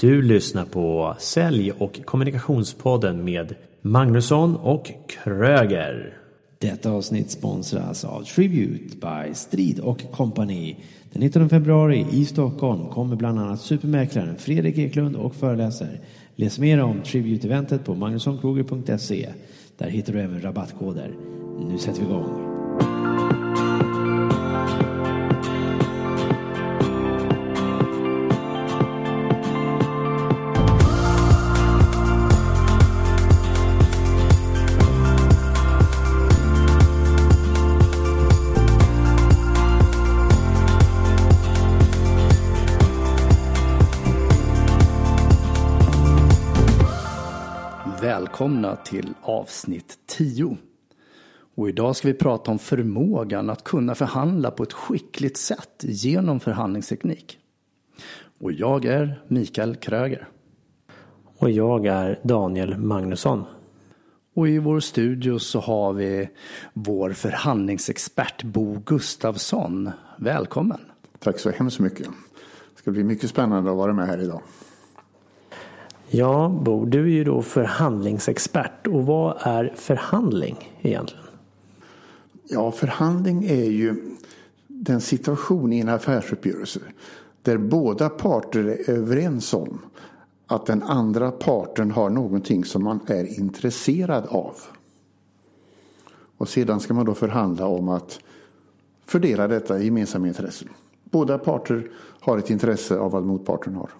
Du lyssnar på Sälj och kommunikationspodden med Magnusson och Kröger. Detta avsnitt sponsras av Tribute by Strid och Company. Den 19 februari i Stockholm kommer bland annat supermäklaren Fredrik Eklund och föreläser. Läs mer om Tribute-eventet på magnussonkroger.se. Där hittar du även rabattkoder. Nu sätter vi igång. Till avsnitt 10. Och idag ska vi prata om förmågan att kunna förhandla på ett skickligt sätt genom förhandlingsteknik. Och jag är Mikael Kröger. Och jag är Daniel Magnusson. Och i vår studio så har vi vår förhandlingsexpert Bo Gustafsson. Välkommen! Tack så hemskt mycket. Det ska bli mycket spännande att vara med här idag. Ja, Bo, du är ju då förhandlingsexpert. Och vad är förhandling egentligen? Ja, förhandling är ju den situation i en affärsuppgörelse där båda parter är överens om att den andra parten har någonting som man är intresserad av. Och sedan ska man då förhandla om att fördela detta gemensamma intressen. Båda parter har ett intresse av vad motparten har.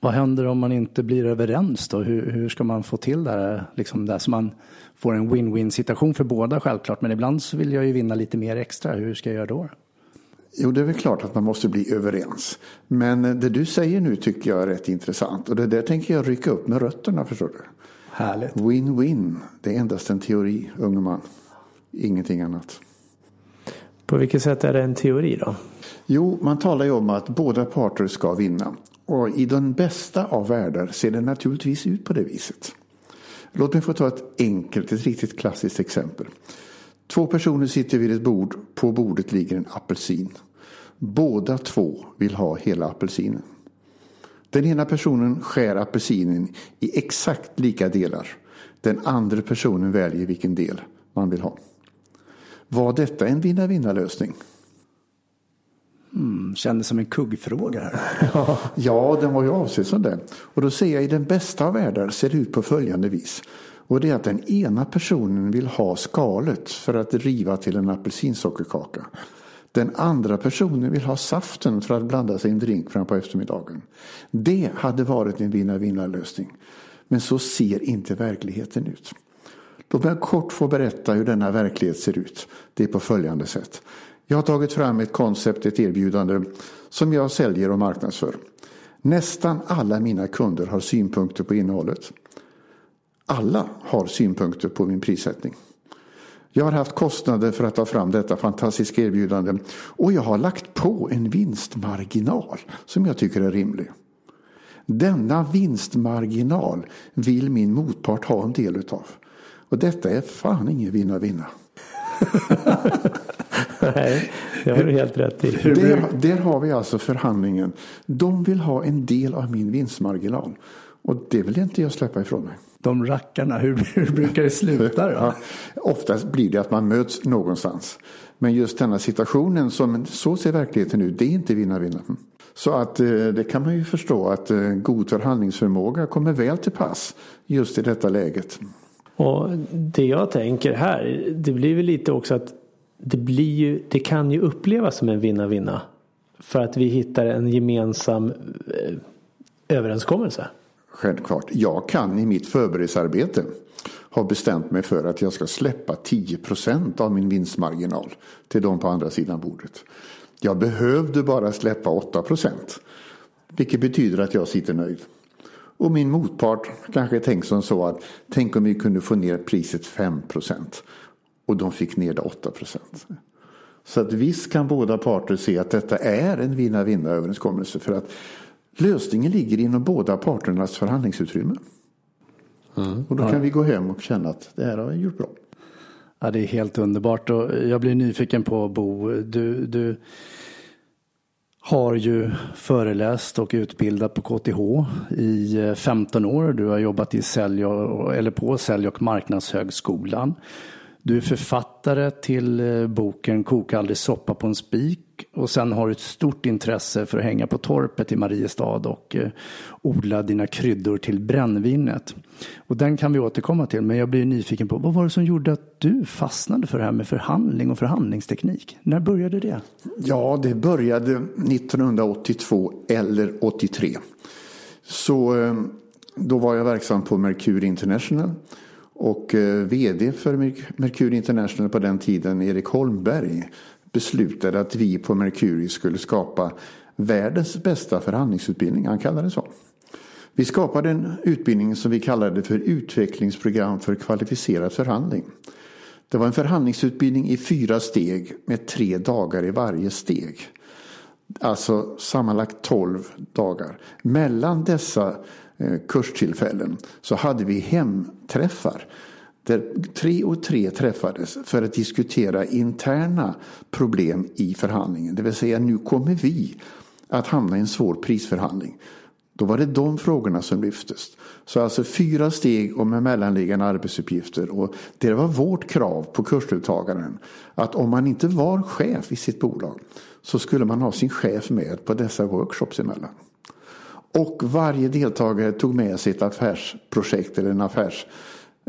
Vad händer om man inte blir överens då? Hur, hur ska man få till det här, liksom det så man får en win-win situation för båda självklart. Men ibland så vill jag ju vinna lite mer extra. Hur ska jag göra då? Jo, det är väl klart att man måste bli överens. Men det du säger nu tycker jag är rätt intressant. Och det där tänker jag rycka upp med rötterna, förstår du. Härligt. Win-win, det är endast en teori, unge man. Ingenting annat. På vilket sätt är det en teori då? Jo, man talar ju om att båda parter ska vinna. Och i den bästa av världar ser det naturligtvis ut på det viset. Låt mig få ta ett enkelt, ett riktigt klassiskt exempel. Två personer sitter vid ett bord. På bordet ligger en apelsin. Båda två vill ha hela apelsinen. Den ena personen skär apelsinen i exakt lika delar. Den andra personen väljer vilken del man vill ha. Var detta en vinna-vinna-lösning? Mm, kändes som en kuggfråga. Här. ja, den var ju avsedd som det. Och då ser jag i den bästa av världar ser det ut på följande vis. Och det är att den ena personen vill ha skalet för att riva till en apelsinsockerkaka. Den andra personen vill ha saften för att blanda sig i en drink fram på eftermiddagen. Det hade varit en vinna-vinna-lösning. Men så ser inte verkligheten ut. Låt mig kort få berätta hur denna verklighet ser ut. Det är på följande sätt. Jag har tagit fram ett koncept, ett erbjudande som jag säljer och marknadsför. Nästan alla mina kunder har synpunkter på innehållet. Alla har synpunkter på min prissättning. Jag har haft kostnader för att ta fram detta fantastiska erbjudande och jag har lagt på en vinstmarginal som jag tycker är rimlig. Denna vinstmarginal vill min motpart ha en del utav. Och detta är fan ingen vinna-vinna. Nej, det har du helt rätt i. Där, där har vi alltså förhandlingen. De vill ha en del av min vinstmarginal. Och det vill inte jag släppa ifrån mig. De rackarna, hur, hur brukar det sluta då? Ja, oftast blir det att man möts någonstans. Men just denna situationen, som så ser verkligheten ut, det är inte vinna-vinna. Så att eh, det kan man ju förstå att eh, god förhandlingsförmåga kommer väl till pass just i detta läget. Och det jag tänker här, det blir väl lite också att det, blir ju, det kan ju upplevas som en vinna-vinna. För att vi hittar en gemensam eh, överenskommelse. Självklart. Jag kan i mitt förberedelsearbete ha bestämt mig för att jag ska släppa 10% av min vinstmarginal till de på andra sidan bordet. Jag behövde bara släppa 8% Vilket betyder att jag sitter nöjd. Och min motpart kanske tänkt som så att tänk om vi kunde få ner priset 5 och de fick ner det 8% Så att visst kan båda parter se att detta är en vinna-vinna överenskommelse för att lösningen ligger inom båda parternas förhandlingsutrymme. Mm. Och då kan vi gå hem och känna att det här har vi gjort bra. Ja, det är helt underbart och jag blir nyfiken på Bo. Du, du har ju föreläst och utbildat på KTH i 15 eh, år. Du har jobbat i sälj och, eller på Sälj och marknadshögskolan. Du är författare till eh, boken Koka aldrig soppa på en spik och sen har du ett stort intresse för att hänga på torpet i Mariestad och eh, odla dina kryddor till brännvinet. Och den kan vi återkomma till, men jag blir nyfiken på vad var det som gjorde att du fastnade för det här med förhandling och förhandlingsteknik? När började det? Ja, det började 1982 eller 83. Så eh, då var jag verksam på Mercury International och eh, vd för Mercury International på den tiden, Erik Holmberg, beslutade att vi på Mercury skulle skapa världens bästa förhandlingsutbildning. Han kallade det så. Vi skapade en utbildning som vi kallade för utvecklingsprogram för kvalificerad förhandling. Det var en förhandlingsutbildning i fyra steg med tre dagar i varje steg. Alltså sammanlagt tolv dagar. Mellan dessa Eh, kurstillfällen så hade vi hemträffar där tre och tre träffades för att diskutera interna problem i förhandlingen. Det vill säga nu kommer vi att hamna i en svår prisförhandling. Då var det de frågorna som lyftes. Så alltså fyra steg och med mellanliggande arbetsuppgifter. Och det var vårt krav på kursdeltagaren. Att om man inte var chef i sitt bolag så skulle man ha sin chef med på dessa workshops emellan. Och varje deltagare tog med sig ett affärsprojekt eller en affärs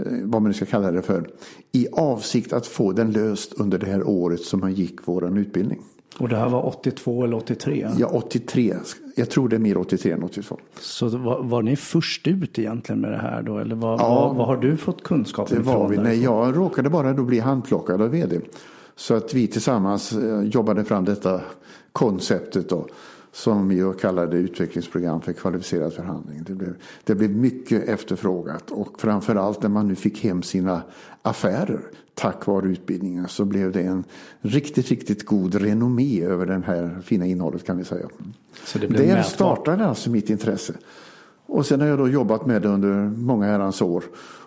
Eh, vad man nu ska kalla det för, i avsikt att få den löst under det här året som man gick vår utbildning. Och det här var 82 eller 83? Ja, 83. Jag tror det är mer 83 än 82. Så var, var ni först ut egentligen med det här då? Eller vad, ja, vad, vad har du fått kunskap ifrån? Det var vi. Nej, jag råkade bara då bli handplockad av vd. Så att vi tillsammans eh, jobbade fram detta konceptet. Då som vi kallade utvecklingsprogram för kvalificerad förhandling. Det blev, det blev mycket efterfrågat och framförallt när man nu fick hem sina affärer tack vare utbildningen så blev det en riktigt, riktigt god renommé över det här fina innehållet kan vi säga. Så det Där mätbar. startade alltså mitt intresse. Och sen har jag då jobbat med det under många herrans år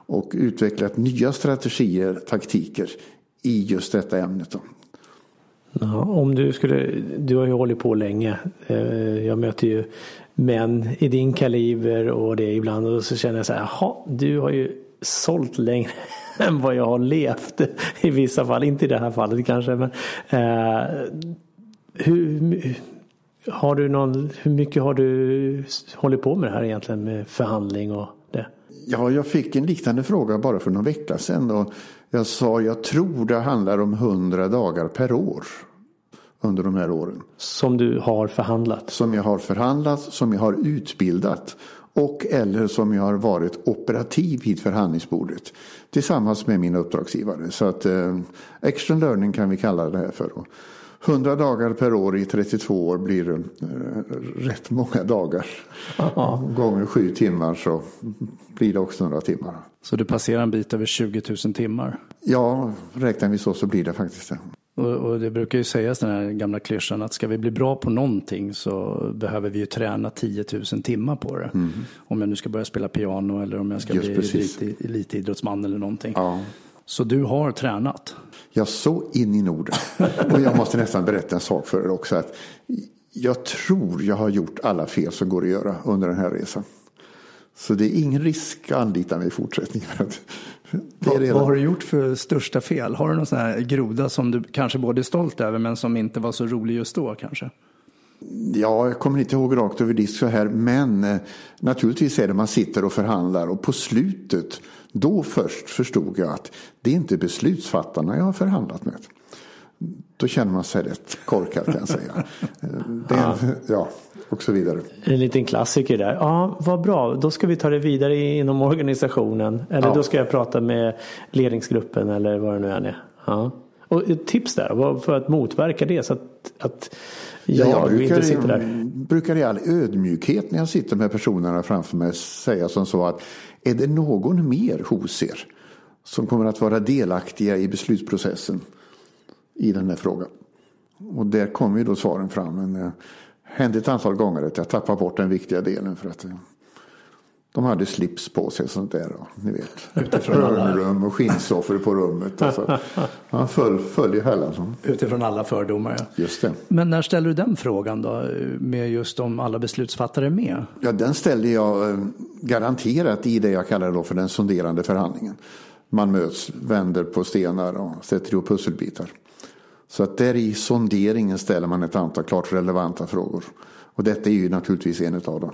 och utvecklat nya strategier, taktiker i just detta ämnet. Då. Ja, om du skulle, du har ju hållit på länge. Eh, jag möter ju män i din kaliber och det ibland och så känner jag så här, jaha, du har ju sålt längre än vad jag har levt i vissa fall, inte i det här fallet kanske. Men, eh, hur, har du någon, hur mycket har du hållit på med det här egentligen med förhandling och? Ja, jag fick en liknande fråga bara för någon vecka sedan. Och jag sa jag tror det handlar om hundra dagar per år under de här åren. Som du har förhandlat? Som jag har förhandlat, som jag har utbildat och eller som jag har varit operativ vid förhandlingsbordet tillsammans med min uppdragsgivare. Så att eh, extra learning kan vi kalla det här för. 100 dagar per år i 32 år blir eh, rätt många dagar. Aha. Gånger sju timmar så blir det också några timmar. Så du passerar en bit över 20 000 timmar? Ja, räknar vi så så blir det faktiskt det. Och, och, det brukar ju sägas den här gamla klyschan att ska vi bli bra på någonting så behöver vi ju träna 10 000 timmar på det. Mm. Om jag nu ska börja spela piano eller om jag ska Just bli elitidrottsman eller någonting. Ja. Så du har tränat? Ja, så in i Norden. Och jag måste nästan berätta en sak för er också. Att jag tror jag har gjort alla fel som går att göra under den här resan. Så det är ingen risk att anlita mig i fortsättningen. Vad, vad, har du gjort för största fel? Har du någon sån här groda som du kanske både är stolt över men som inte var så rolig just då kanske? Ja, jag kommer inte ihåg rakt över disk så här, men eh, naturligtvis är det man sitter och förhandlar och på slutet, då först förstod jag att det är inte beslutsfattarna jag har förhandlat med. Då känner man sig rätt korkad kan jag säga. Det är, ja, och så vidare. En liten klassiker där. Ja, vad bra. Då ska vi ta det vidare inom organisationen. Eller ja. då ska jag prata med ledningsgruppen eller vad det nu än är. Ja. Och ett tips där för att motverka det så att, att jag, ja, jag brukar, inte sitter där. brukar i all ödmjukhet när jag sitter med personerna framför mig säga som så att är det någon mer hos er som kommer att vara delaktiga i beslutsprocessen i den här frågan? Och där kommer ju då svaren fram. Men, eh, hände ett antal gånger att jag tappade bort den viktiga delen. För att, eh, de hade slips på sig och sånt där. Och, ni vet. Hörnrum och skinnsoffor på rummet. Alltså. Han föll, föll i Herlandsson. Utifrån alla fördomar. Ja. Just det. Men när ställer du den frågan då? Med just om alla beslutsfattare är med? Ja, den ställde jag eh, garanterat i det jag kallar då för den sonderande förhandlingen. Man möts, vänder på stenar och sätter ihop pusselbitar. Så att där i sonderingen ställer man ett antal klart relevanta frågor. Och detta är ju naturligtvis en av dem.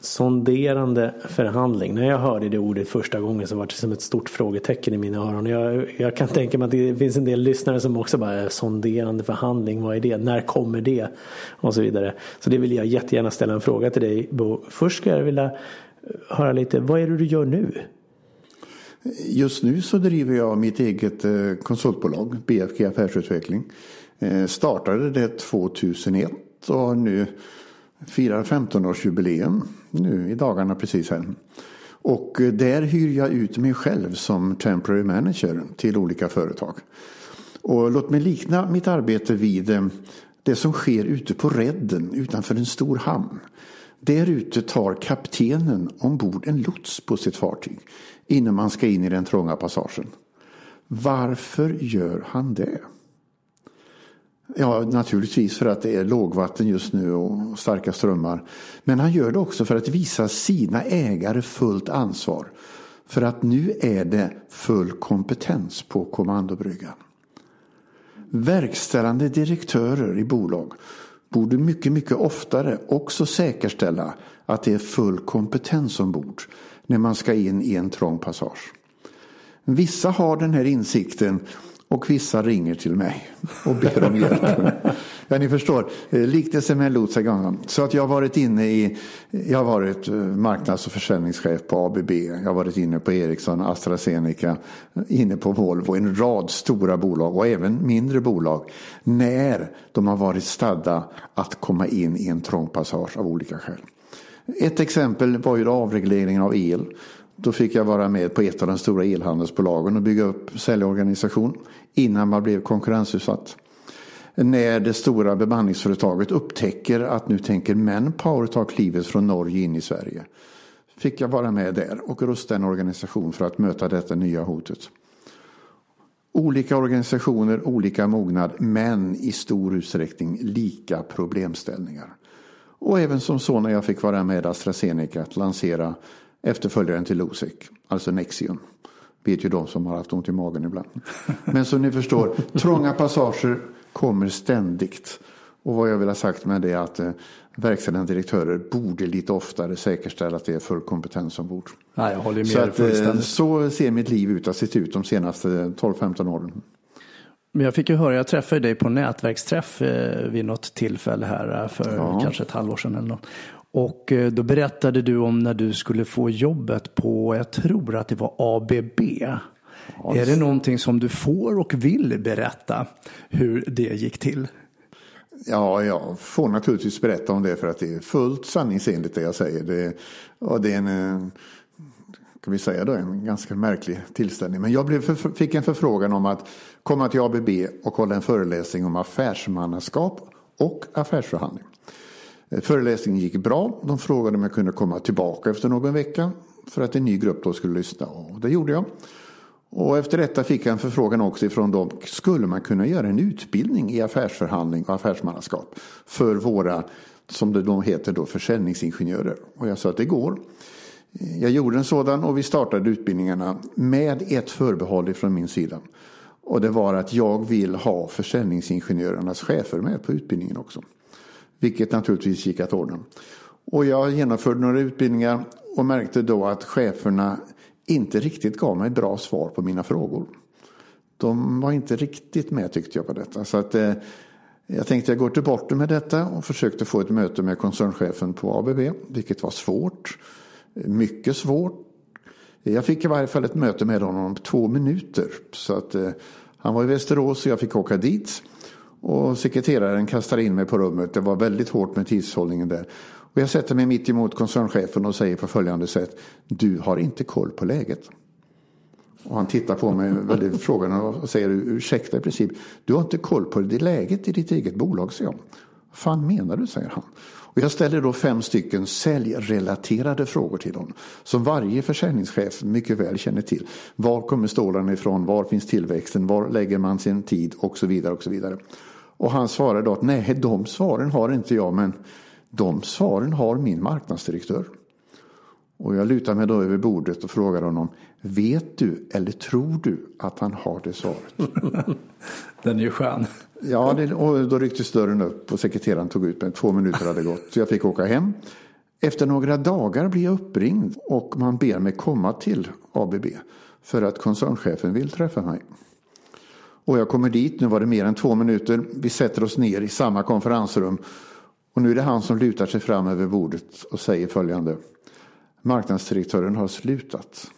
Sonderande förhandling. När jag hörde det ordet första gången så var det som ett stort frågetecken i mina öron. Jag, jag kan tänka mig att det finns en del lyssnare som också bara eh, sonderande förhandling, vad är det? När kommer det? Och så vidare. Så det vill jag jättegärna ställa en fråga till dig Bo. Först skulle jag vilja höra lite, vad är det du gör nu? Just nu så driver jag mitt eget eh, konsultbolag, BFG Affärsutveckling. Eh, startade det 2001 och nu firar 15-årsjubileum nu i dagarna precis här. Och eh, där hyr jag ut mig själv som temporary manager till olika företag. Och låt mig likna mitt arbete vid eh, det som sker ute på redden utanför en stor hamn. Där ute tar kaptenen ombord en lots på sitt fartyg innan man ska in i den trånga passagen. Varför gör han det? Ja, naturligtvis för att det är lågvatten just nu och starka strömmar. Men han gör det också för att visa sina ägare fullt ansvar. För att nu är det full kompetens på kommandobryggan. Verkställande direktörer i bolag borde mycket, mycket oftare också säkerställa att det är full kompetens ombord när man ska in i en trång passage. Vissa har den här insikten och vissa ringer till mig och ber om hjälp. ja, ni förstår, eh, liknelse med en lots Så att jag har varit inne i, jag har varit eh, marknads och försäljningschef på ABB, jag har varit inne på Ericsson, AstraZeneca, inne på Volvo, en rad stora bolag och även mindre bolag. När de har varit stadda att komma in i en trång passage av olika skäl. Ett exempel var ju avregleringen av el. Då fick jag vara med på ett av de stora elhandelsbolagen och bygga upp säljorganisation innan man blev konkurrensutsatt. När det stora bemanningsföretaget upptäcker att nu tänker Manpower ta klivet från Norge in i Sverige. Fick jag vara med där och rusta en organisation för att möta detta nya hotet. Olika organisationer, olika mognad, men i stor utsträckning lika problemställningar. Och även som så när jag fick vara med AstraZeneca att lansera efterföljaren till Losec, alltså Nexium. Vet ju de som har haft ont i magen ibland. Men som ni förstår, trånga passager kommer ständigt. Och vad jag vill ha sagt med det är att eh, verkställande direktörer borde lite oftare säkerställa att det är full kompetens ombord. Ja, jag håller med så, att, eh, så ser mitt liv ut att sett ut de senaste 12-15 åren. Men jag fick ju höra, jag träffade dig på nätverksträff eh, vid något tillfälle här eh, för ja. kanske ett halvår sedan eller något. Och eh, då berättade du om när du skulle få jobbet på, jag tror att det var ABB. Ja, är det någonting som du får och vill berätta hur det gick till? Ja, jag får naturligtvis berätta om det för att det är fullt sanningsenligt det jag säger. Det, och det är en, kan vi säga då, en ganska märklig tillställning. Men jag blev för, fick en förfrågan om att komma till ABB och hålla en föreläsning om affärsmannaskap och affärsförhandling. Eh, föreläsningen gick bra. De frågade om jag kunde komma tillbaka efter någon vecka för att en ny grupp då skulle lyssna. Och det gjorde jag. Och efter detta fick jag en förfrågan också ifrån dem. Skulle man kunna göra en utbildning i affärsförhandling och affärsmannaskap för våra, som det då heter, då, försäljningsingenjörer? Och jag sa att det går. Jag gjorde en sådan och vi startade utbildningarna med ett förbehåll från min sida. Och det var att jag vill ha försäljningsingenjörernas chefer med på utbildningen också. Vilket naturligtvis gick att ordna. Och jag genomförde några utbildningar och märkte då att cheferna inte riktigt gav mig bra svar på mina frågor. De var inte riktigt med tyckte jag på detta. Så att, eh, jag tänkte jag går till botten med detta och försökte få ett möte med koncernchefen på ABB. Vilket var svårt. Mycket svårt. Jag fick i varje fall ett möte med honom på två minuter. Så att, eh, han var i Västerås och jag fick åka dit. Och sekreteraren kastade in mig på rummet. Det var väldigt hårt med tidshållningen där. Och jag sätter mig mitt emot koncernchefen och säger på följande sätt. Du har inte koll på läget. Och han tittar på mig väldigt frågande och säger ursäkta i princip. Du har inte koll på det läget i ditt eget bolag, säger jag. fan menar du, säger han. Och jag ställer då fem stycken säljrelaterade frågor till honom. Som varje försäljningschef mycket väl känner till. Var kommer stålarna ifrån? Var finns tillväxten? Var lägger man sin tid? Och så vidare och så vidare. Och han svarar då att nej, de svaren har inte jag, men de svaren har min marknadsdirektör. Och jag lutar mig då över bordet och frågar honom, vet du eller tror du att han har det svaret? Den är ju skön. Ja, det, och då rycktes dörren upp och sekreteraren tog ut mig. Två minuter hade gått, så jag fick åka hem. Efter några dagar blir jag uppringd och man ber mig komma till ABB för att koncernchefen vill träffa mig. Och jag kommer dit, nu var det mer än två minuter. Vi sätter oss ner i samma konferensrum och nu är det han som lutar sig fram över bordet och säger följande. Marknadsdirektören har slutat.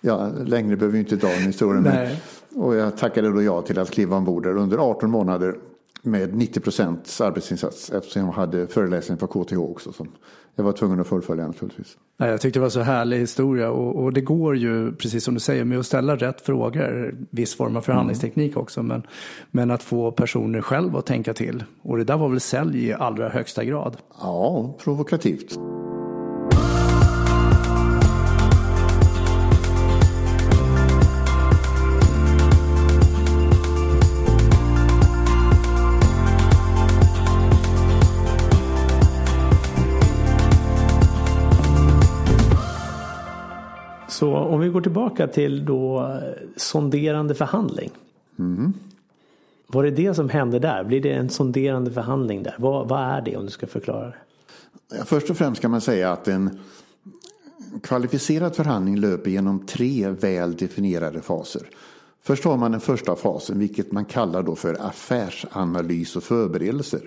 ja, längre behöver vi inte dra den historien. Men, och jag tackade då ja till att kliva ombord där under 18 månader med 90 procents arbetsinsats eftersom jag hade föreläsning på KTH också som jag var tvungen att fullfölja naturligtvis. Jag tyckte det var så härlig historia och, och, det går ju, precis som du säger, med att ställa rätt frågor, viss form av förhandlingsteknik mm. också, men, men att få personer själva att tänka till. Och det där var väl sälj i allra högsta grad? Ja, provokativt. Går tillbaka till då eh, sonderande förhandling. Mm. Var det det som hände där? Blir det en sonderande förhandling där? Vad, vad är det om du ska förklara det? Först och främst kan man säga att en kvalificerad förhandling löper genom tre väl definierade faser. Först har man den första fasen, vilket man kallar då för affärsanalys och förberedelser.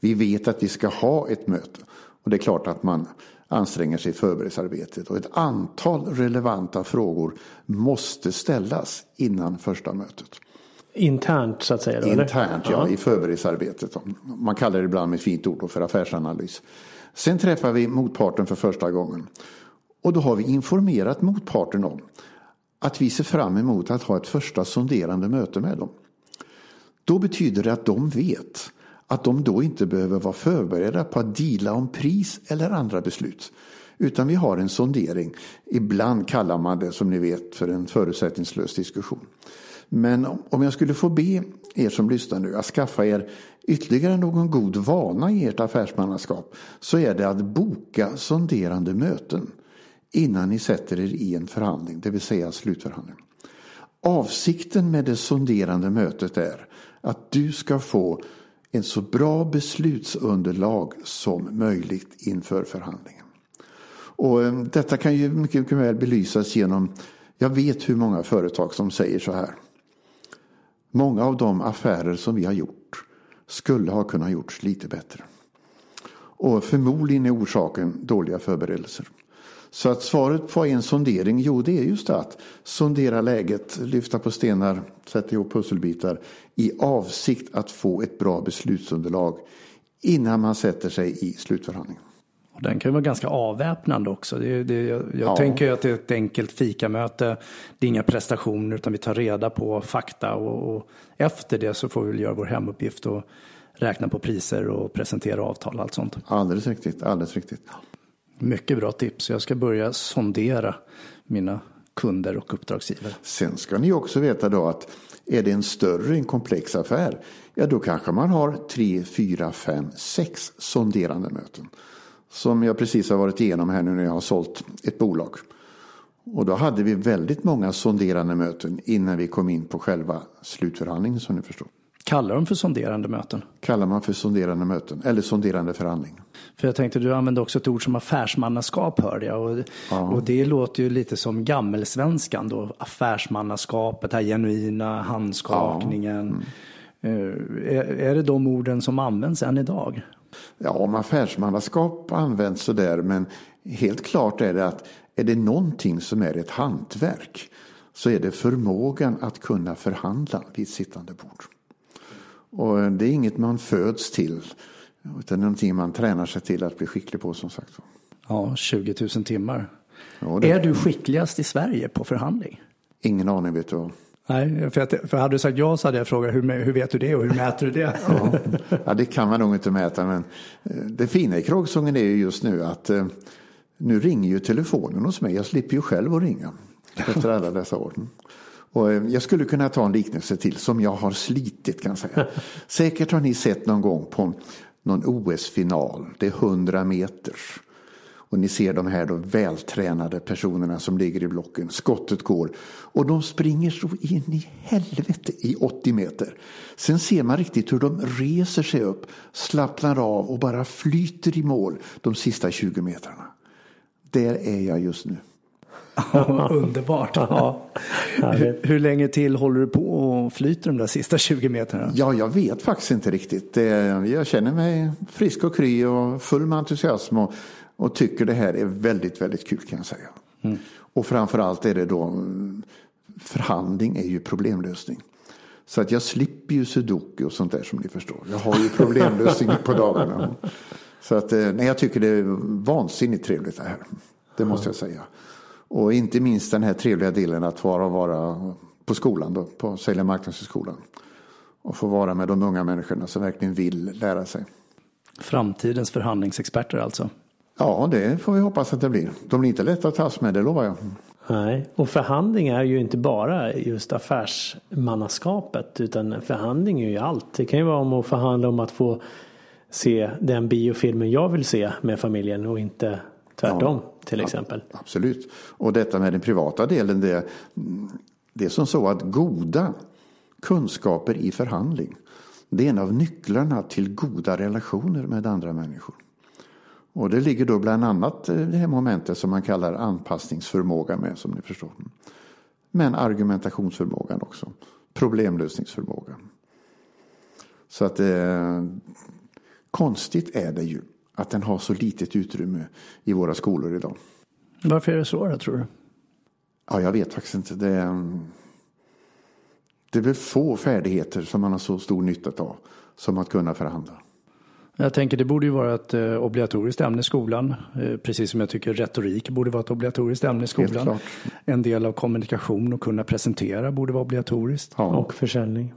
Vi vet att vi ska ha ett möte. Och det är klart att man anstränger sig i förberedelsearbetet. Och ett antal relevanta frågor måste ställas innan första mötet. Internt så att säga? Då, Internt, ja, ja, i förberedelsearbetet. Man kallar det ibland med ett fint ord för affärsanalys. Sen träffar vi motparten för första gången. Och då har vi informerat motparten om att vi ser fram emot att ha ett första sonderande möte med dem. Då betyder det att de vet att de då inte behöver vara förberedda på att dela om pris eller andra beslut. Utan vi har en sondering. Ibland kallar man det som ni vet för en förutsättningslös diskussion. Men om jag skulle få be er som lyssnar nu att skaffa er ytterligare någon god vana i ert affärsmannaskap så är det att boka sonderande möten innan ni sätter er i en förhandling, det vill säga slutförhandling. Avsikten med det sonderande mötet är att du ska få en så bra beslutsunderlag som möjligt inför förhandlingen. Och eh, detta kan ju mycket, mycket väl belysas genom, jag vet hur många företag som säger så här. Många av de affärer som vi har gjort skulle ha kunnat gjorts lite bättre. Och förmodligen är orsaken dåliga förberedelser. Så att svaret på en sondering, jo det är just att sondera läget, lyfta på stenar, sätta ihop pusselbitar i avsikt att få ett bra beslutsunderlag innan man sätter sig i slutförhandlingen. Och den kan ju vara ganska avväpnande också. Det, det, jag jag ja. tänker att det är ett enkelt fikamöte. Det är inga prestationer utan vi tar reda på fakta och, och efter det så får vi väl göra vår hemuppgift och räkna på priser och presentera avtal och allt sånt. Alldeles riktigt, alldeles riktigt. Mycket bra tips. Jag ska börja sondera mina kunder och uppdragsgivare. Sen ska ni också veta då att är det en större, en komplex affär, ja då kanske man har tre, fyra, fem, sex sonderande möten. Som jag precis har varit igenom här nu när jag har sålt ett bolag. Och då hade vi väldigt många sonderande möten innan vi kom in på själva slutförhandlingen som ni förstår. Kallar de för sonderande möten? Kallar man för sonderande möten eller sonderande förhandling. För jag tänkte du använde också ett ord som affärsmannaskap hörde jag. Och, ja. och det låter ju lite som gammelsvenskan då. Affärsmannaskapet, här genuina handskakningen. Ja. Mm. Är, är det de orden som används än idag? Ja, om affärsmannaskap används sådär men helt klart är det att är det någonting som är ett hantverk så är det förmågan att kunna förhandla vid sittande bord. Och det är inget man föds till. Utan någonting man tränar sig till att bli skicklig på som sagt. Ja, 20 000 timmar. Ja, det... Är du skickligast i Sverige på förhandling? Ingen aning vet du. Nej, för, att, för hade du sagt ja så hade jag frågat hur, hur vet du det och hur mäter du det? Ja. ja, det kan man nog inte mäta. Men eh, det fina i kråksången är ju just nu att eh, nu ringer ju telefonen hos mig. Jag slipper ju själv att ringa efter alla dessa år. Och eh, jag skulle kunna ta en liknelse till som jag har slitit kan jag säga. Säkert har ni sett någon gång på någon OS-final. Det är 100 meters. Och ni ser de här då vältränade personerna som ligger i blocken. Skottet går. Och de springer så in i helvete i 80 meter. Sen ser man riktigt hur de reser sig upp, slappnar av och bara flyter i mål de sista 20 metrarna. Där är jag just nu. Underbart. Ja. hur, hur, länge till håller du på och flyter de där sista 20 meterna? Ja, jag vet faktiskt inte riktigt. Jag känner mig frisk och kry och full med entusiasm och, och tycker det här är väldigt, väldigt kul kan jag säga. Mm. Och framförallt är det då förhandling är ju problemlösning. Så att jag slipper ju sudoku och sånt där som ni förstår. Jag har ju problemlösning på dagarna. Så att eh, nej, jag tycker det är vansinnigt trevligt det här. Det måste jag säga. Och inte minst den här trevliga delen att vara, vara på skolan då, på Sälja marknadshögskolan. Och få vara med de unga människorna som verkligen vill lära sig. Framtidens förhandlingsexperter alltså? Ja, det får vi hoppas att det blir. De blir inte lätta att tas med, det lovar jag. Nej, och förhandling är ju inte bara just affärsmannaskapet utan förhandling är ju allt. Det kan ju vara om att förhandla om att få se den biofilmen jag vill se med familjen och inte tvärtom ja, till exempel. Absolut. Och detta med den privata delen det, det är som så att goda kunskaper i förhandling det är en av nycklarna till goda relationer med andra människor. Och det ligger då bland annat det här momentet som man kallar anpassningsförmåga med som ni förstår. Men argumentationsförmågan också. Problemlösningsförmågan. Så att eh, konstigt är det ju att den har så litet utrymme i våra skolor idag. Varför är det så då tror du? Ja, jag vet faktiskt inte. Det är, det är väl få färdigheter som man har så stor nytta av som att kunna förhandla. Jag tänker det borde ju vara ett eh, obligatoriskt ämne i skolan. Eh, precis som jag tycker retorik borde vara ett obligatoriskt ämne i skolan. En del av kommunikation och kunna presentera borde vara obligatoriskt. Ja. Och försäljning.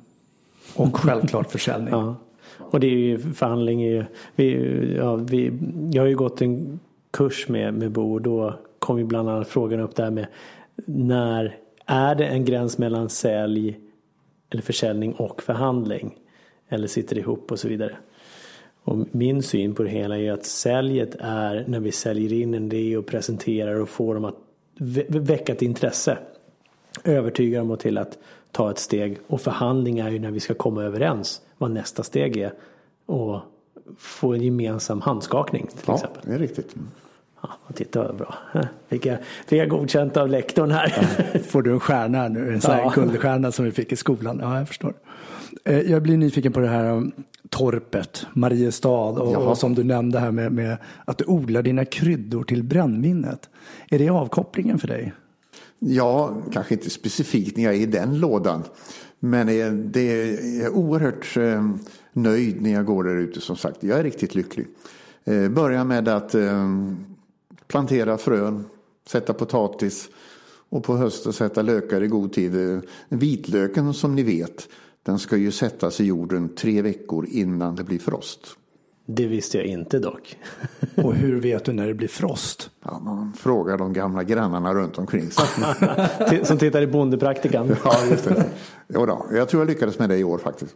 Och självklart försäljning. ja. Och det är ju förhandling. Är ju, vi, ja, vi, jag har ju gått en kurs med, med Bo och då kom ju bland annat frågan upp där med när är det en gräns mellan sälj eller försäljning och förhandling? Eller sitter det ihop och så vidare. Och min syn på det hela är att säljet är när vi säljer in en idé och presenterar och får dem att väcka ett intresse. Övertyga dem till att ta ett steg. Och förhandling är ju när vi ska komma överens vad nästa steg är. Och få en gemensam handskakning till ja, exempel. det är riktigt. Ja, titta vad bra. Fick jag, fick jag godkänt av lektorn här. Ja, får du en stjärna nu, en sån här ja. guldstjärna som vi fick i skolan. Ja, jag förstår. Eh, jag blir nyfiken på det här um, torpet, Mariestad och, och som du nämnde här med, med, att du odlar dina kryddor till brännvinet. Är det avkopplingen för dig? Ja, kanske inte specifikt när jag är i den lådan. Men det är, jag är oerhört eh, nöjd när jag går där ute som sagt. Jag är riktigt lycklig. Eh, börja med att eh, plantera frön, sätta potatis och på hösten sätta lökar i god tid. Vitlöken som ni vet den ska ju sättas i jorden tre veckor innan det blir frost. Det visste jag inte dock. Och hur vet du när det blir frost? Ja, man frågar de gamla grannarna runt omkring Som tittar i bondepraktikan. ja, just det. Jo då, jag tror jag lyckades med det i år faktiskt.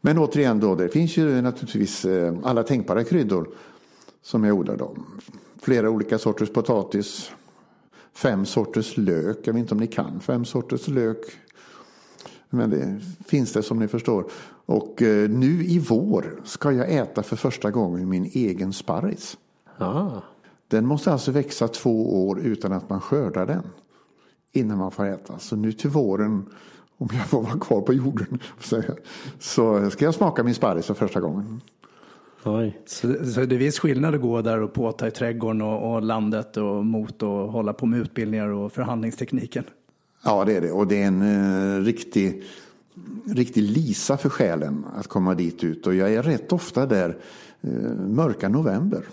Men återigen då, det finns ju naturligtvis eh, alla tänkbara kryddor som jag odlar. Då. Flera olika sorters potatis, fem sorters lök, jag vet inte om ni kan fem sorters lök. Men det finns det som ni förstår. Och eh, nu i vår ska jag äta för första gången min egen sparris. Ah. Den måste alltså växa två år utan att man skördar den. Innan man får äta. Så nu till våren, om jag får vara kvar på jorden, så ska jag smaka min sparris för första gången. Oj. Så, så det är viss skillnad att gå där och påta i trädgården och, och landet och mot och hålla på med utbildningar och förhandlingstekniken? Ja, det är det. Och det är en eh, riktig, riktig lisa för själen att komma dit ut. Och jag är rätt ofta där eh, mörka november.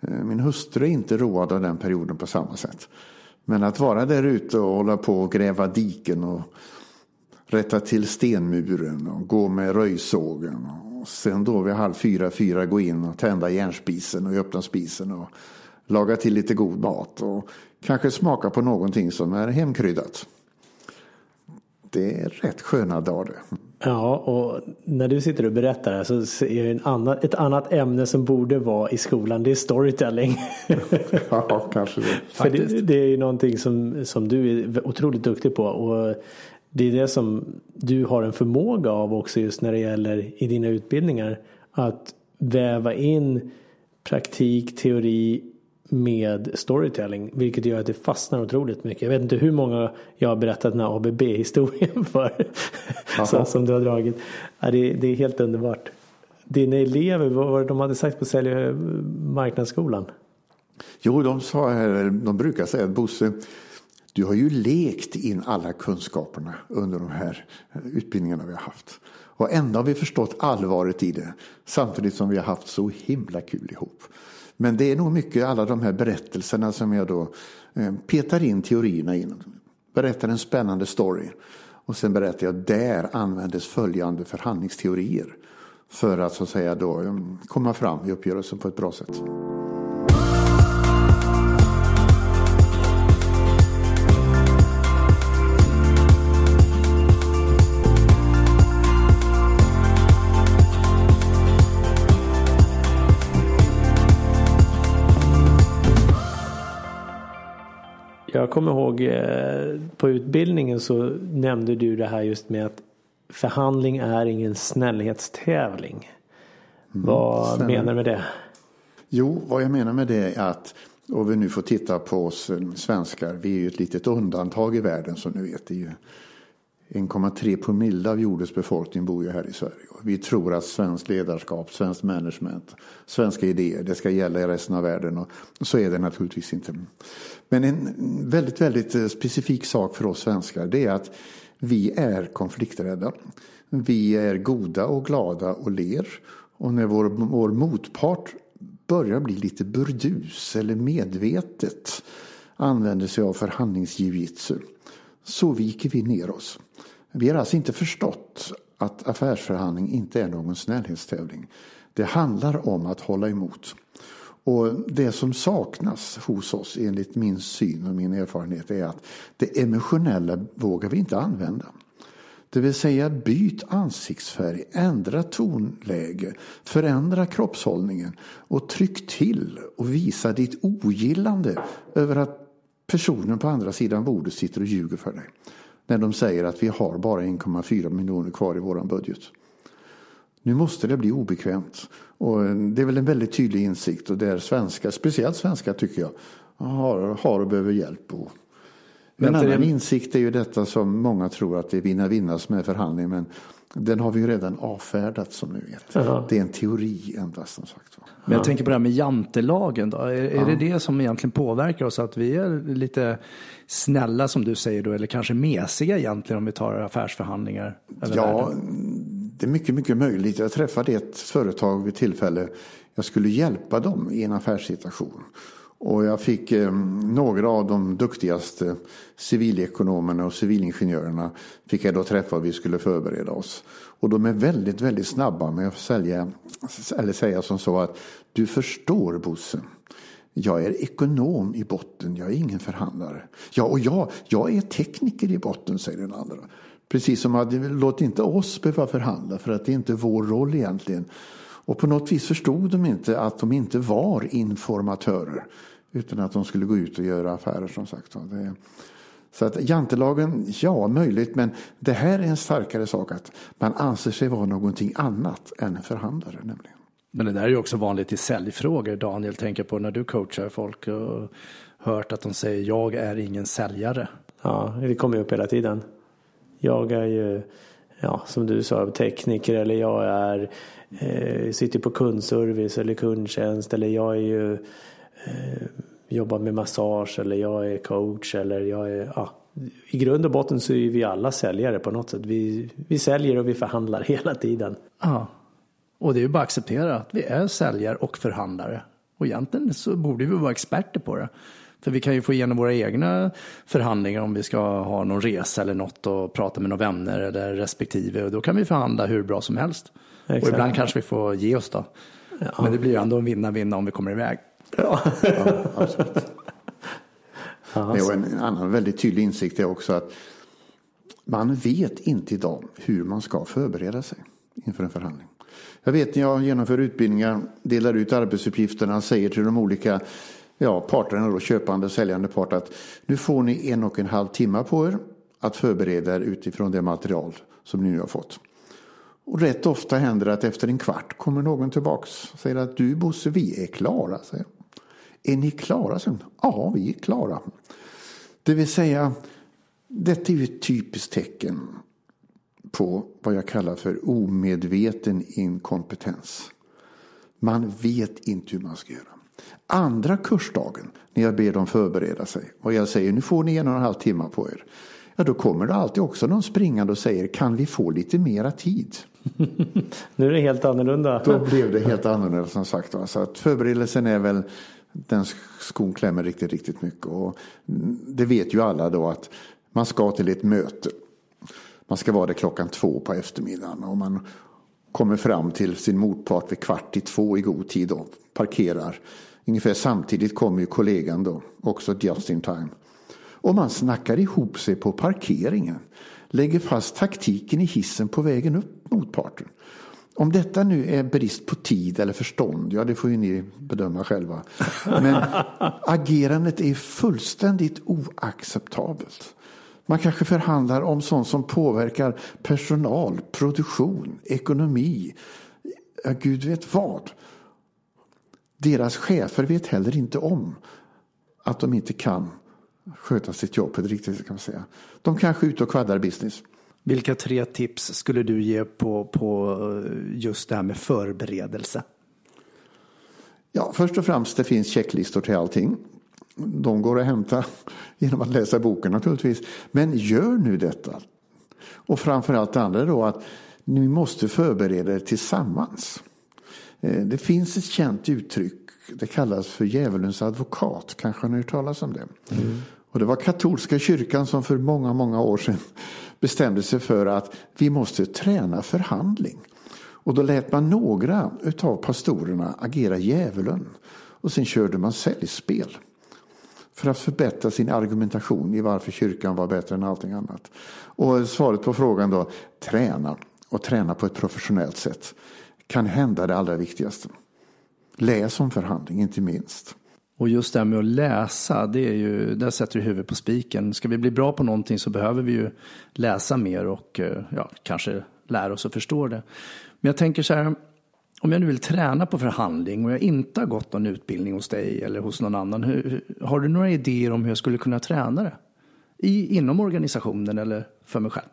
Eh, min hustru är inte road av den perioden på samma sätt. Men att vara där ute och hålla på och gräva diken och rätta till stenmuren och gå med röjsågen. Och sen då vid halv fyra, fyra gå in och tända järnspisen och öppna spisen och laga till lite god mat och kanske smaka på någonting som är hemkryddat. Det är rätt sköna dagar. Ja, och när du sitter och berättar här så är det en annan, ett annat ämne som borde vara i skolan. Det är storytelling. ja, kanske det. För det, det är ju någonting som, som du är otroligt duktig på. Och det är det som du har en förmåga av också just när det gäller i dina utbildningar. Att väva in praktik, teori med storytelling. Vilket gör att det fastnar otroligt mycket. Jag vet inte hur många jag har berättat den här ABB-historien för. så, som du har dragit. Ja, det, det, är helt underbart. Dina elever, vad var det de hade sagt på Sälj marknadsskolan? Jo, de sa här, de brukar säga att Bosse, du har ju lekt in alla kunskaperna under de här utbildningarna vi har haft. Och ändå har vi förstått allvaret i det. Samtidigt som vi har haft så himla kul ihop. Men det är nog mycket alla de här berättelserna som jag då eh, petar in teorierna i. Berättar en spännande story. Och sen berättar jag där användes följande förhandlingsteorier. För att så att säga då eh, komma fram i uppgörelsen på ett bra sätt. Jag kommer ihåg eh, på utbildningen så nämnde du det här just med att förhandling är ingen snällhetstävling. Mm, vad stämmer. menar du med det? Jo, vad jag menar med det är att och vi nu får titta på oss eh, svenskar. Vi är ju ett litet undantag i världen som ni vet. 1,3 promille av jordens befolkning bor ju här i Sverige. Vi tror att svenskt ledarskap, svenskt management, svenska idéer, det ska gälla i resten av världen. Och så är det naturligtvis inte. Men en väldigt, väldigt eh, specifik sak för oss svenskar det är att vi är konflikträdda. Vi är goda och glada och ler. Och när vår, vår motpart börjar bli lite burdus eller medvetet använder sig av förhandlingsjujitsu så viker vi ner oss. Vi har alltså inte förstått att affärsförhandling inte är någon snällhetstävling. Det handlar om att hålla emot. Och det som saknas hos oss enligt min syn och min erfarenhet är att det emotionella vågar vi inte använda. Det vill säga byt ansiktsfärg, ändra tonläge, förändra kroppshållningen och tryck till och visa ditt ogillande över att personen på andra sidan bordet sitter och ljuger för dig. När de säger att vi har bara 1,4 miljoner kvar i vår budget. Nu måste det bli obekvämt. Och det är väl en väldigt tydlig insikt och där svenskar, speciellt svenskar tycker jag, har, har och behöver hjälp. Och en annan det... insikt är ju detta som många tror att det är vinna-vinna som är förhandling. Men den har vi ju redan avfärdat som ni vet. Jaha. Det är en teori endast som sagt. Men jag tänker på det här med jantelagen då. Är, är det det som egentligen påverkar oss? Att vi är lite snälla som du säger då, eller kanske mesiga egentligen om vi tar affärsförhandlingar? Ja, det är mycket, mycket möjligt. Jag träffade ett företag vid tillfälle. Jag skulle hjälpa dem i en affärssituation. Och jag fick eh, några av de duktigaste civilekonomerna och civilingenjörerna fick jag då träffa och vi skulle förbereda oss. Och de är väldigt, väldigt snabba med att sälja, eller säga som så att du förstår Bosse. Jag är ekonom i botten, jag är ingen förhandlare. Ja, och jag, jag är tekniker i botten, säger den andra. Precis som att låt inte oss behöva förhandla för att det är inte vår roll egentligen. Och på något vis förstod de inte att de inte var informatörer. Utan att de skulle gå ut och göra affärer som sagt. Så att jantelagen, ja möjligt, men det här är en starkare sak att man anser sig vara någonting annat än en förhandlare nämligen. Men det där är ju också vanligt i säljfrågor, Daniel, tänker på när du coachar folk och hört att de säger jag är ingen säljare. Ja, det kommer ju upp hela tiden. Jag är ju, ja, som du sa, tekniker eller jag är, eh, sitter på kundservice eller kundtjänst eller jag är ju eh, jobbar med massage eller jag är coach eller jag är, ja, i grund och botten så är vi alla säljare på något sätt. Vi, vi säljer och vi förhandlar hela tiden. Ja, och det är ju bara att acceptera att vi är säljare och förhandlare. Och egentligen så borde vi vara experter på det. För vi kan ju få igenom våra egna förhandlingar om vi ska ha någon resa eller något och prata med några vänner eller respektive. Och då kan vi förhandla hur bra som helst. Exakt. Och ibland kanske vi får ge oss då. Men det blir ju ändå en vinna-vinna om vi kommer iväg. Ja. absolut. Ja, Och en annan väldigt tydlig insikt är också att man vet inte idag hur man ska förbereda sig inför en förhandling. Jag vet när jag genomför utbildningar, delar ut arbetsuppgifterna, säger till de olika ja, parterna, då, köpande och säljande part, att nu får ni en och en halv timme på er att förbereda er utifrån det material som ni nu har fått. Och rätt ofta händer det att efter en kvart kommer någon tillbaks och säger att du Bosse, vi är klara. Säger. Är ni klara? Säger. Ja, vi är klara. Det vill säga, detta är ju ett typiskt tecken på vad jag kallar för omedveten inkompetens. Man vet inte hur man ska göra. Andra kursdagen, när jag ber dem förbereda sig och jag säger nu får ni en och en halv timme på er. Ja, då kommer det alltid också någon springande och säger kan vi få lite mera tid? Nu är det helt annorlunda. Då blev det helt annorlunda som sagt. Så att förberedelsen är väl den skon klämmer riktigt, riktigt mycket. Och det vet ju alla då att man ska till ett möte. Man ska vara där klockan två på eftermiddagen och man kommer fram till sin motpart vid kvart i två i god tid och parkerar. Ungefär samtidigt kommer ju kollegan då, också just in time. Och man snackar ihop sig på parkeringen. Lägger fast taktiken i hissen på vägen upp mot parten. Om detta nu är brist på tid eller förstånd, ja det får ju ni bedöma själva. Men agerandet är fullständigt oacceptabelt. Man kanske förhandlar om sånt som påverkar personal, produktion, ekonomi, ja, gud vet vad. Deras chefer vet heller inte om att de inte kan sköta sitt jobb på ett riktigt sätt kan man säga. De kanske är ute och kvaddar business. Vilka tre tips skulle du ge på, på just det här med förberedelse? Ja, först och främst det finns checklistor till allting. De går att hämta genom att läsa boken naturligtvis. Men gör nu detta. Och framförallt det andra då att ni måste förbereda er tillsammans. Eh, Det finns ett känt uttryck. Det kallas för djävulens advokat. Kanske har ni hört talas om det. Och det var katolska kyrkan som för många, många år sedan bestämde sig för att vi måste träna förhandling. Och då lät man några utav pastorerna agera djävulen. Och sen körde man säljspel. För att förbättra sin argumentation i varför kyrkan var bättre än allting annat. Och svaret på frågan då, träna. Och träna på ett professionellt sätt. Kan hända det allra viktigaste. Läs om förhandling, inte minst. Och just det här med att läsa, det är ju, där sätter du huvudet på spiken. Ska vi bli bra på någonting så behöver vi ju läsa mer och eh, ja, kanske lära oss att förstå det. Men jag tänker så här, om jag nu vill träna på förhandling och jag inte har gått någon utbildning hos dig eller hos någon annan, hur, har du några idéer om hur jag skulle kunna träna det? I, inom organisationen eller för mig själv?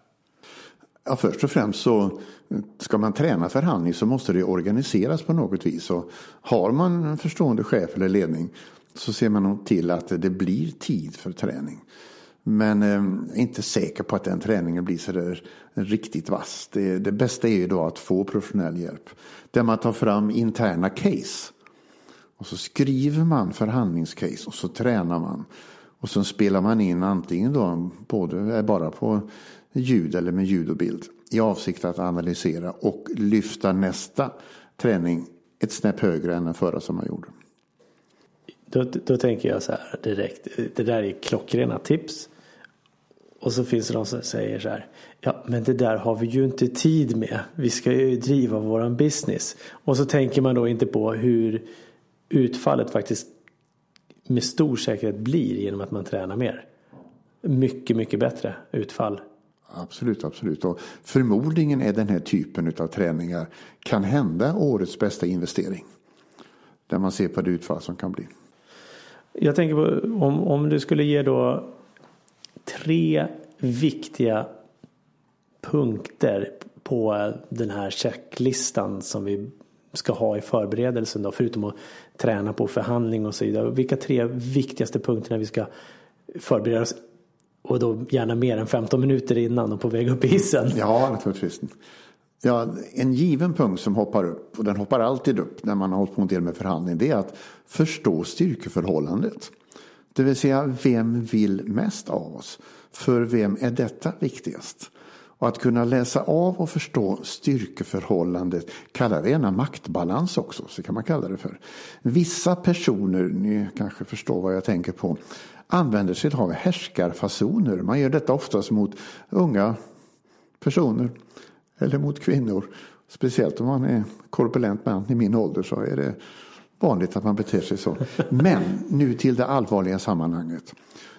Ja, först och främst så ska man träna förhandling så måste det organiseras på något vis. Och har man en förstående chef eller ledning så ser man nog till att det blir tid för träning. Men eh, inte säker på att den träningen blir så där riktigt vass. Det, det bästa är ju då att få professionell hjälp. Där man tar fram interna case. Och så skriver man förhandlingscase och så tränar man. Och så spelar man in antingen då både bara på ljud eller med ljud och bild. I avsikt att analysera och lyfta nästa träning ett snäpp högre än den förra som man gjorde. Då, då tänker jag så här direkt. Det där är klockrena tips. Och så finns det de som säger så här. Ja men det där har vi ju inte tid med. Vi ska ju driva våran business. Och så tänker man då inte på hur utfallet faktiskt med stor säkerhet blir genom att man tränar mer. Mycket, mycket bättre utfall. Absolut, absolut. Och förmodligen är den här typen av träningar kan hända årets bästa investering. Där man ser på det utfall som kan bli. Jag tänker på om, om du skulle ge då tre viktiga punkter på den här checklistan som vi ska ha i förberedelsen då, förutom att träna på förhandling och så vidare. Vilka tre viktigaste punkterna vi ska förbereda oss och då gärna mer än 15 minuter innan och på väg upp i hissen. Ja, naturligtvis. Ja, en given punkt som hoppar upp, och den hoppar alltid upp när man har hållit på en del med förhandling, det är att förstå styrkeförhållandet. Det vill säga, vem vill mest av oss? För vem är detta viktigast? Och att kunna läsa av och förstå styrkeförhållandet, kalla det gärna maktbalans också, så kan man kalla det för. Vissa personer, ni kanske förstår vad jag tänker på, använder sig av härskarfasoner. Man gör detta oftast mot unga personer eller mot kvinnor. Speciellt om man är korpulent man i min ålder så är det vanligt att man beter sig så. Men nu till det allvarliga sammanhanget.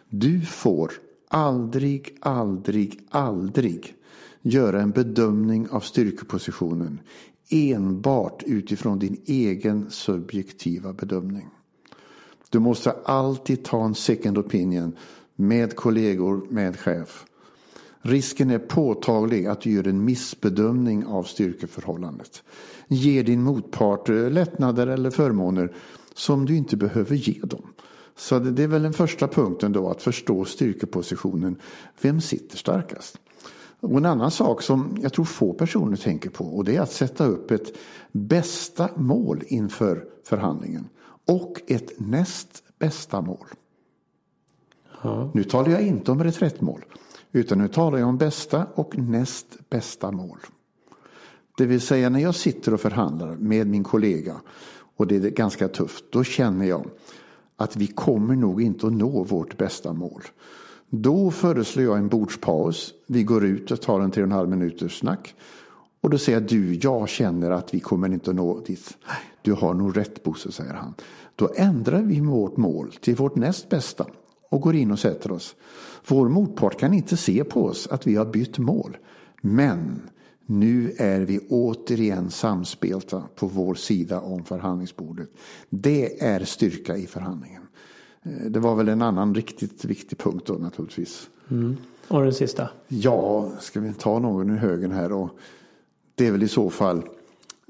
Du får aldrig, aldrig, aldrig göra en bedömning av styrkepositionen enbart utifrån din egen subjektiva bedömning. Du måste alltid ta en second opinion med kollegor, med chef. Risken är påtaglig att du gör en missbedömning av styrkeförhållandet. Ger din motpart lättnader eller förmåner som du inte behöver ge dem. Så det är väl den första punkten då, att förstå styrkepositionen. Vem sitter starkast? Och en annan sak som jag tror få personer tänker på och det är att sätta upp ett bästa mål inför förhandlingen och ett näst bästa mål. Ja. Nu talar jag inte om reträttmål utan nu talar jag om bästa och näst bästa mål. Det vill säga när jag sitter och förhandlar med min kollega och det är ganska tufft, då känner jag att vi kommer nog inte att nå vårt bästa mål. Då föreslår jag en bordspaus. Vi går ut och tar en tre och en halv minuters snack. Och då säger jag du, jag känner att vi kommer inte att nå dit. Du har nog rätt Bosse, säger han. Då ändrar vi vårt mål till vårt näst bästa och går in och sätter oss. Vår motpart kan inte se på oss att vi har bytt mål. Men nu är vi återigen samspelta på vår sida om förhandlingsbordet. Det är styrka i förhandlingen. Eh, det var väl en annan riktigt viktig punkt då naturligtvis. Mm. Och den sista? Ja, ska vi ta någon i högen här då? Det är väl i så fall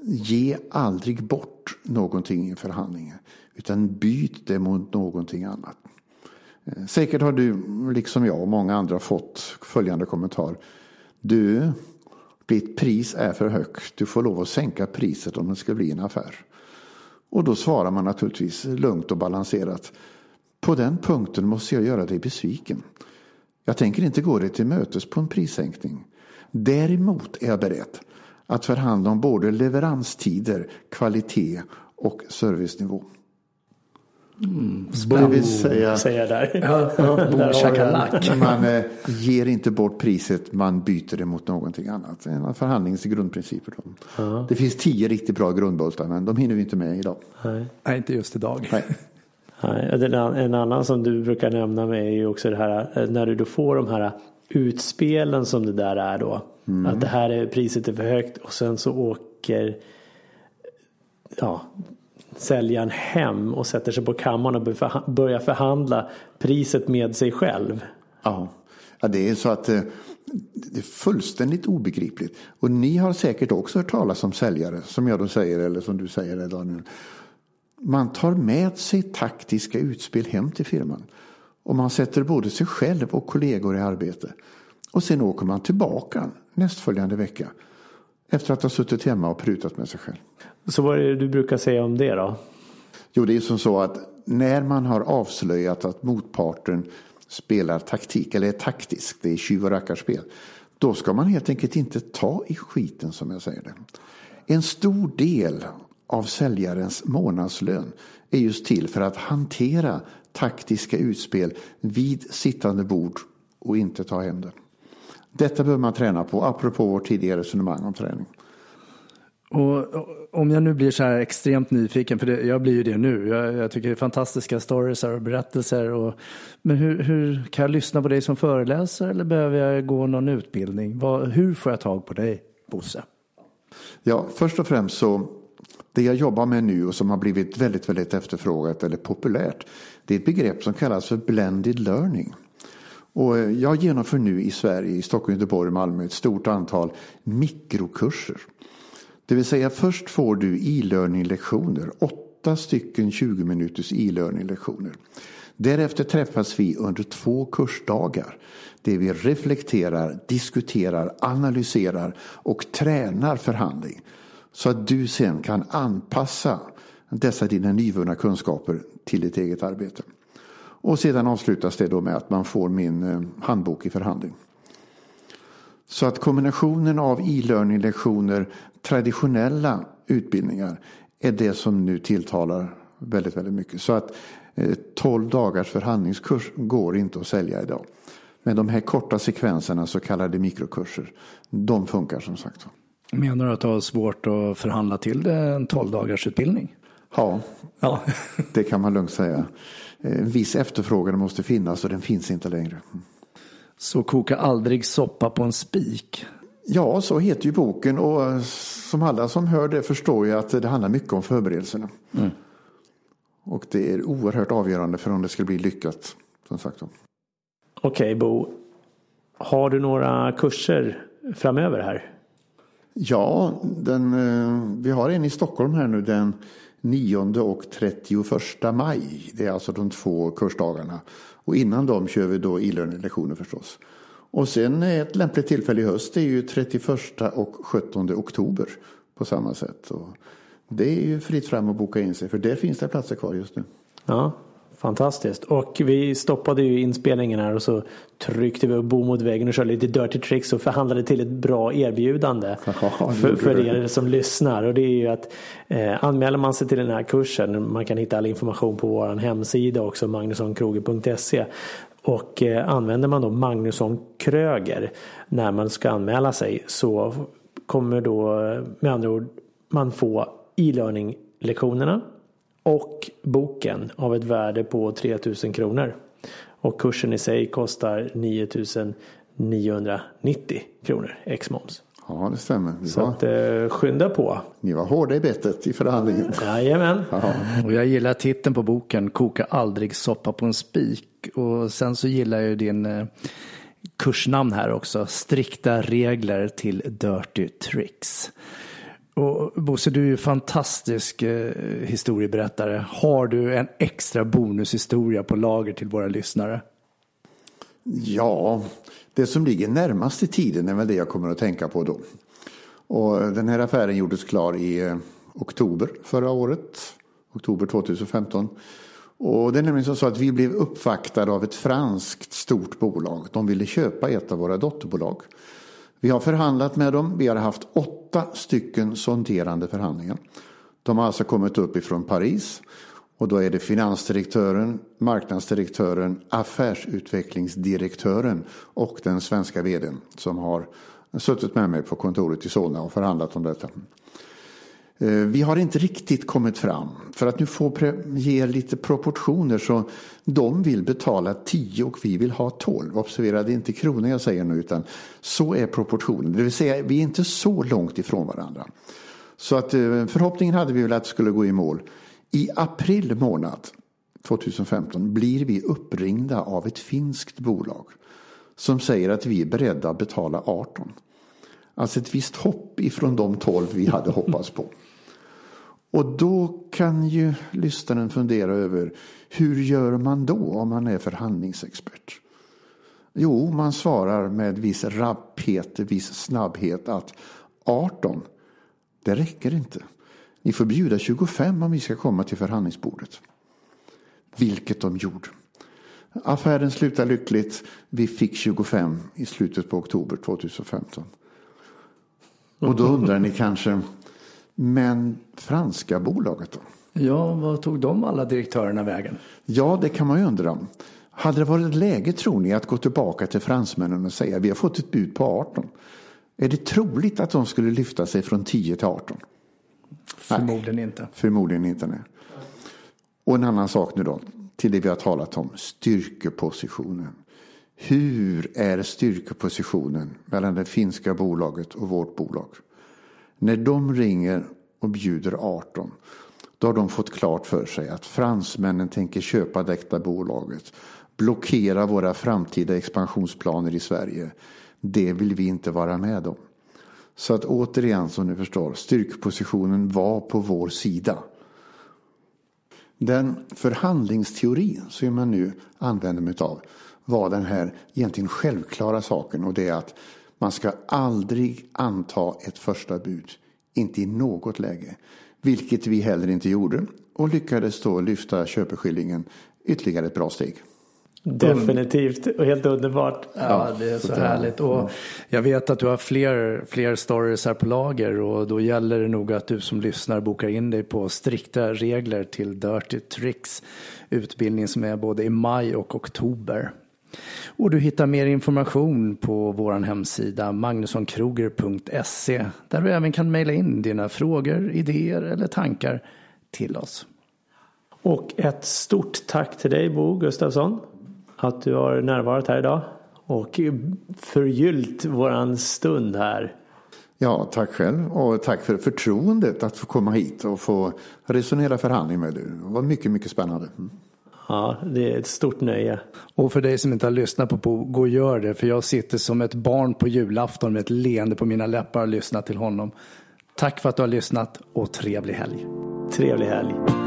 ge aldrig bort någonting i förhandlingen. Utan byt det mot någonting annat. Säkert har du, liksom jag och många andra, fått följande kommentar. Du, ditt pris är för högt. Du får lov att sänka priset om det ska bli en affär. Och då svarar man naturligtvis lugnt och balanserat. På den punkten måste jag göra dig besviken. Jag tänker inte gå dig till mötes på en prissänkning. Däremot är jag beredd att förhandla om både leveranstider, kvalitet och servicenivå. Mm, det vill säga, säga där. Ja, ja, man eh, ger inte bort priset, man byter det mot någonting annat. En förhandlingens grundprinciper. Ja. Det finns tio riktigt bra grundbultar men de hinner vi inte med idag. Nej, Nej inte just idag. Nej. En annan som du brukar nämna med är ju också det här eh, när du då får de här utspelen som det där är då. Mm. Att det här är priset är för högt och sen så åker ja, säljaren hem och sätter sig på kammaren och börjar förhandla priset med sig själv. Ja, ja det är så att eh, det är fullständigt obegripligt. Och ni har säkert också hört talas om säljare, som jag då säger, eller som du säger Daniel. Man tar med sig taktiska utspel hem till firman. Och man sätter både sig själv och kollegor i arbete. Och sen åker man tillbaka nästföljande vecka. Efter att ha suttit hemma och prutat med sig själv. Så vad är det du brukar säga om det då? Jo, det är som så att när man har avslöjat att motparten spelar taktik, eller är taktisk, det är tjuv och rackarspel. Då ska man helt enkelt inte ta i skiten som jag säger det. En stor del av säljarens månadslön är just till för att hantera taktiska utspel vid sittande bord och inte ta hem det. Detta behöver man träna på, apropå vårt tidigare resonemang om träning. Och om jag nu blir så här extremt nyfiken, för det, jag blir ju det nu. Jag, jag tycker det är fantastiska stories och berättelser. Och, men hur, hur, kan jag lyssna på dig som föreläsare eller behöver jag gå någon utbildning? Vad, hur får jag tag på dig, Bosse? Ja, först och främst så det jag jobbar med nu och som har blivit väldigt, väldigt efterfrågat eller populärt. Det är ett begrepp som kallas för blended learning. Och jag genomför nu i Sverige, i Stockholm, Göteborg och Malmö ett stort antal mikrokurser. Det vill säga först får du e-learning lektioner, åtta stycken 20 minuters e-learning lektioner. Därefter träffas vi under två kursdagar där vi reflekterar, diskuterar, analyserar och tränar förhandling så att du sen kan anpassa dessa dina nyvunna kunskaper till ditt eget arbete. Och sedan avslutas det då med att man får min eh, handbok i förhandling. Så att kombinationen av e-learning lektioner, traditionella utbildningar är det som nu tilltalar väldigt, väldigt mycket. Så att 12 eh, dagars förhandlingskurs går inte att sälja idag. Men de här korta sekvenserna, så kallade mikrokurser, de funkar som sagt. Menar du att du har svårt att förhandla till det en 12 dagars utbildning? Ja, ja. det kan man lugnt säga. En viss efterfrågan måste finnas och den finns inte längre. Så koka aldrig soppa på en spik. Ja, så heter ju boken och som alla som hör det förstår ju att det handlar mycket om förberedelserna. Mm. Och det är oerhört avgörande för om det ska bli lyckat. Som sagt. Okej okay, Bo, har du några kurser framöver här? Ja, den, eh, vi har en i Stockholm här nu den 9 och 31 maj. Det är alltså de två kursdagarna. Och innan dem kör vi då e-learning-lektioner förstås. Och sen ett lämpligt tillfälle i höst är ju 31 och 17 oktober på samma sätt. Och det är ju fritt fram att boka in sig för det finns det platser kvar just nu. Ja, Fantastiskt. Och vi stoppade ju inspelningen här och så tryckte vi upp bo mot väggen och körde lite dirty tricks och förhandlade till ett bra erbjudande ja, för, för er som lyssnar. Och det är ju att eh, anmäler man sig till den här kursen, man kan hitta all information på vår hemsida också, magnussonkroger.se. Och eh, använder man då Magnusson Kröger när man ska anmäla sig så kommer då eh, med andra ord man få e-learning lektionerna och boken av ett värde på 3000 kronor. Och kursen i sig kostar 9990 kronor ex moms. Ja, det stämmer. Vi Så var... att, eh, skynda på. Ni var hårda i bettet i förhandlingen. Jajamän. Ja. Och jag gillar titeln på boken, Koka aldrig soppa på en spik. Och sen så gillar jag din eh, kursnamn här också, Strikta regler till Dirty Tricks. Och Bosse, du är ju fantastisk eh, historieberättare. Har du en extra bonushistoria på lager till våra lyssnare? Ja, det som ligger närmast i tiden är väl det jag kommer att tänka på då. Och den här affären gjordes klar i eh, oktober förra året, oktober 2015. Och det är nämligen så att vi blev uppvaktade av ett franskt stort bolag. De ville köpa ett av våra dotterbolag. Vi har förhandlat med dem. Vi har haft åtta stycken sonderande förhandlingar. De har alltså kommit upp ifrån Paris. Och då är det finansdirektören, marknadsdirektören, affärsutvecklingsdirektören och den svenska vdn som har suttit med mig på kontoret i Solna och förhandlat om detta. Eh, vi har inte riktigt kommit fram. För att nu få ge lite proportioner så de vill betala 10 och vi vill ha 12. Observera, det är inte kronor jag säger nu utan så är proportionen. Det vill säga, vi är inte så långt ifrån varandra. Så att eh, förhoppningen hade vi väl att det skulle gå i mål. I april månad 2015 blir vi uppringda av ett finskt bolag som säger att vi är beredda att betala 18. Alltså ett visst hopp ifrån de 12 vi hade hoppats på. Och då kan ju lyssnaren fundera över hur gör man då om man är förhandlingsexpert? Jo, man svarar med viss rapphet, viss snabbhet att 18, det räcker inte. Ni får bjuda 25 om vi ska komma till förhandlingsbordet. Vilket de gjorde. Affären slutade lyckligt. Vi fick 25 i slutet på oktober 2015. Och då undrar ni kanske, men franska bolaget då? Ja, vad tog de alla direktörerna vägen? Ja, det kan man ju undra. Hade det varit läge, tror ni, att gå tillbaka till fransmännen och säga vi har fått ett bud på 18? Är det troligt att de skulle lyfta sig från 10 till 18? Förmodligen nej. inte. Förmodligen inte, nej. Och en annan sak nu då, till det vi har talat om, styrkepositionen. Hur är styrkepositionen mellan det finska bolaget och vårt bolag? När de ringer och bjuder 18 då har de fått klart för sig att fransmännen tänker köpa detta bolaget. Blockera våra framtida expansionsplaner i Sverige. Det vill vi inte vara med om. Så att återigen som ni förstår, styrkepositionen var på vår sida. Den förhandlingsteori som man nu använder mig av var den här egentligen självklara saken och det är att man ska aldrig anta ett första bud. Inte i något läge. Vilket vi heller inte gjorde och lyckades då lyfta köpeskillingen ytterligare ett bra steg. Definitivt och helt underbart. Ja, det är så härligt. Och jag vet att du har fler, fler stories här på lager och då gäller det nog att du som lyssnar bokar in dig på strikta regler till Dirty Tricks utbildning som är både i maj och oktober. Och du hittar mer information på vår hemsida magnussonkroger.se där du även kan mejla in dina frågor, idéer eller tankar till oss. Och ett stort tack till dig Bo Gustafsson att du har närvarat här idag och förgyllt våran stund här. Ja, tack själv och tack för förtroendet att få komma hit och få resonera förhandling med dig. Det var mycket, mycket spännande. Mm. Ja, det är ett stort nöje. Och för dig som inte har lyssnat på Bo, gå och gör det. För jag sitter som ett barn på julafton med ett leende på mina läppar och lyssnar till honom. Tack för att du har lyssnat och trevlig helg. Trevlig helg.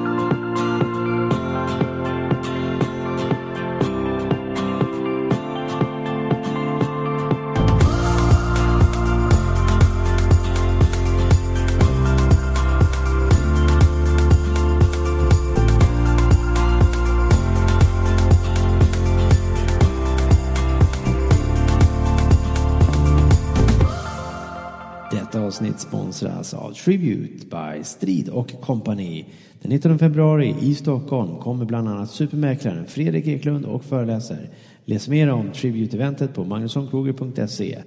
Avsnitt sponsras av Tribute by Strid och Company. Den 19 februari i Stockholm kommer bland annat supermäklaren Fredrik Eklund och föreläser. Läs mer om Tribute-eventet på magnussonkroger.se.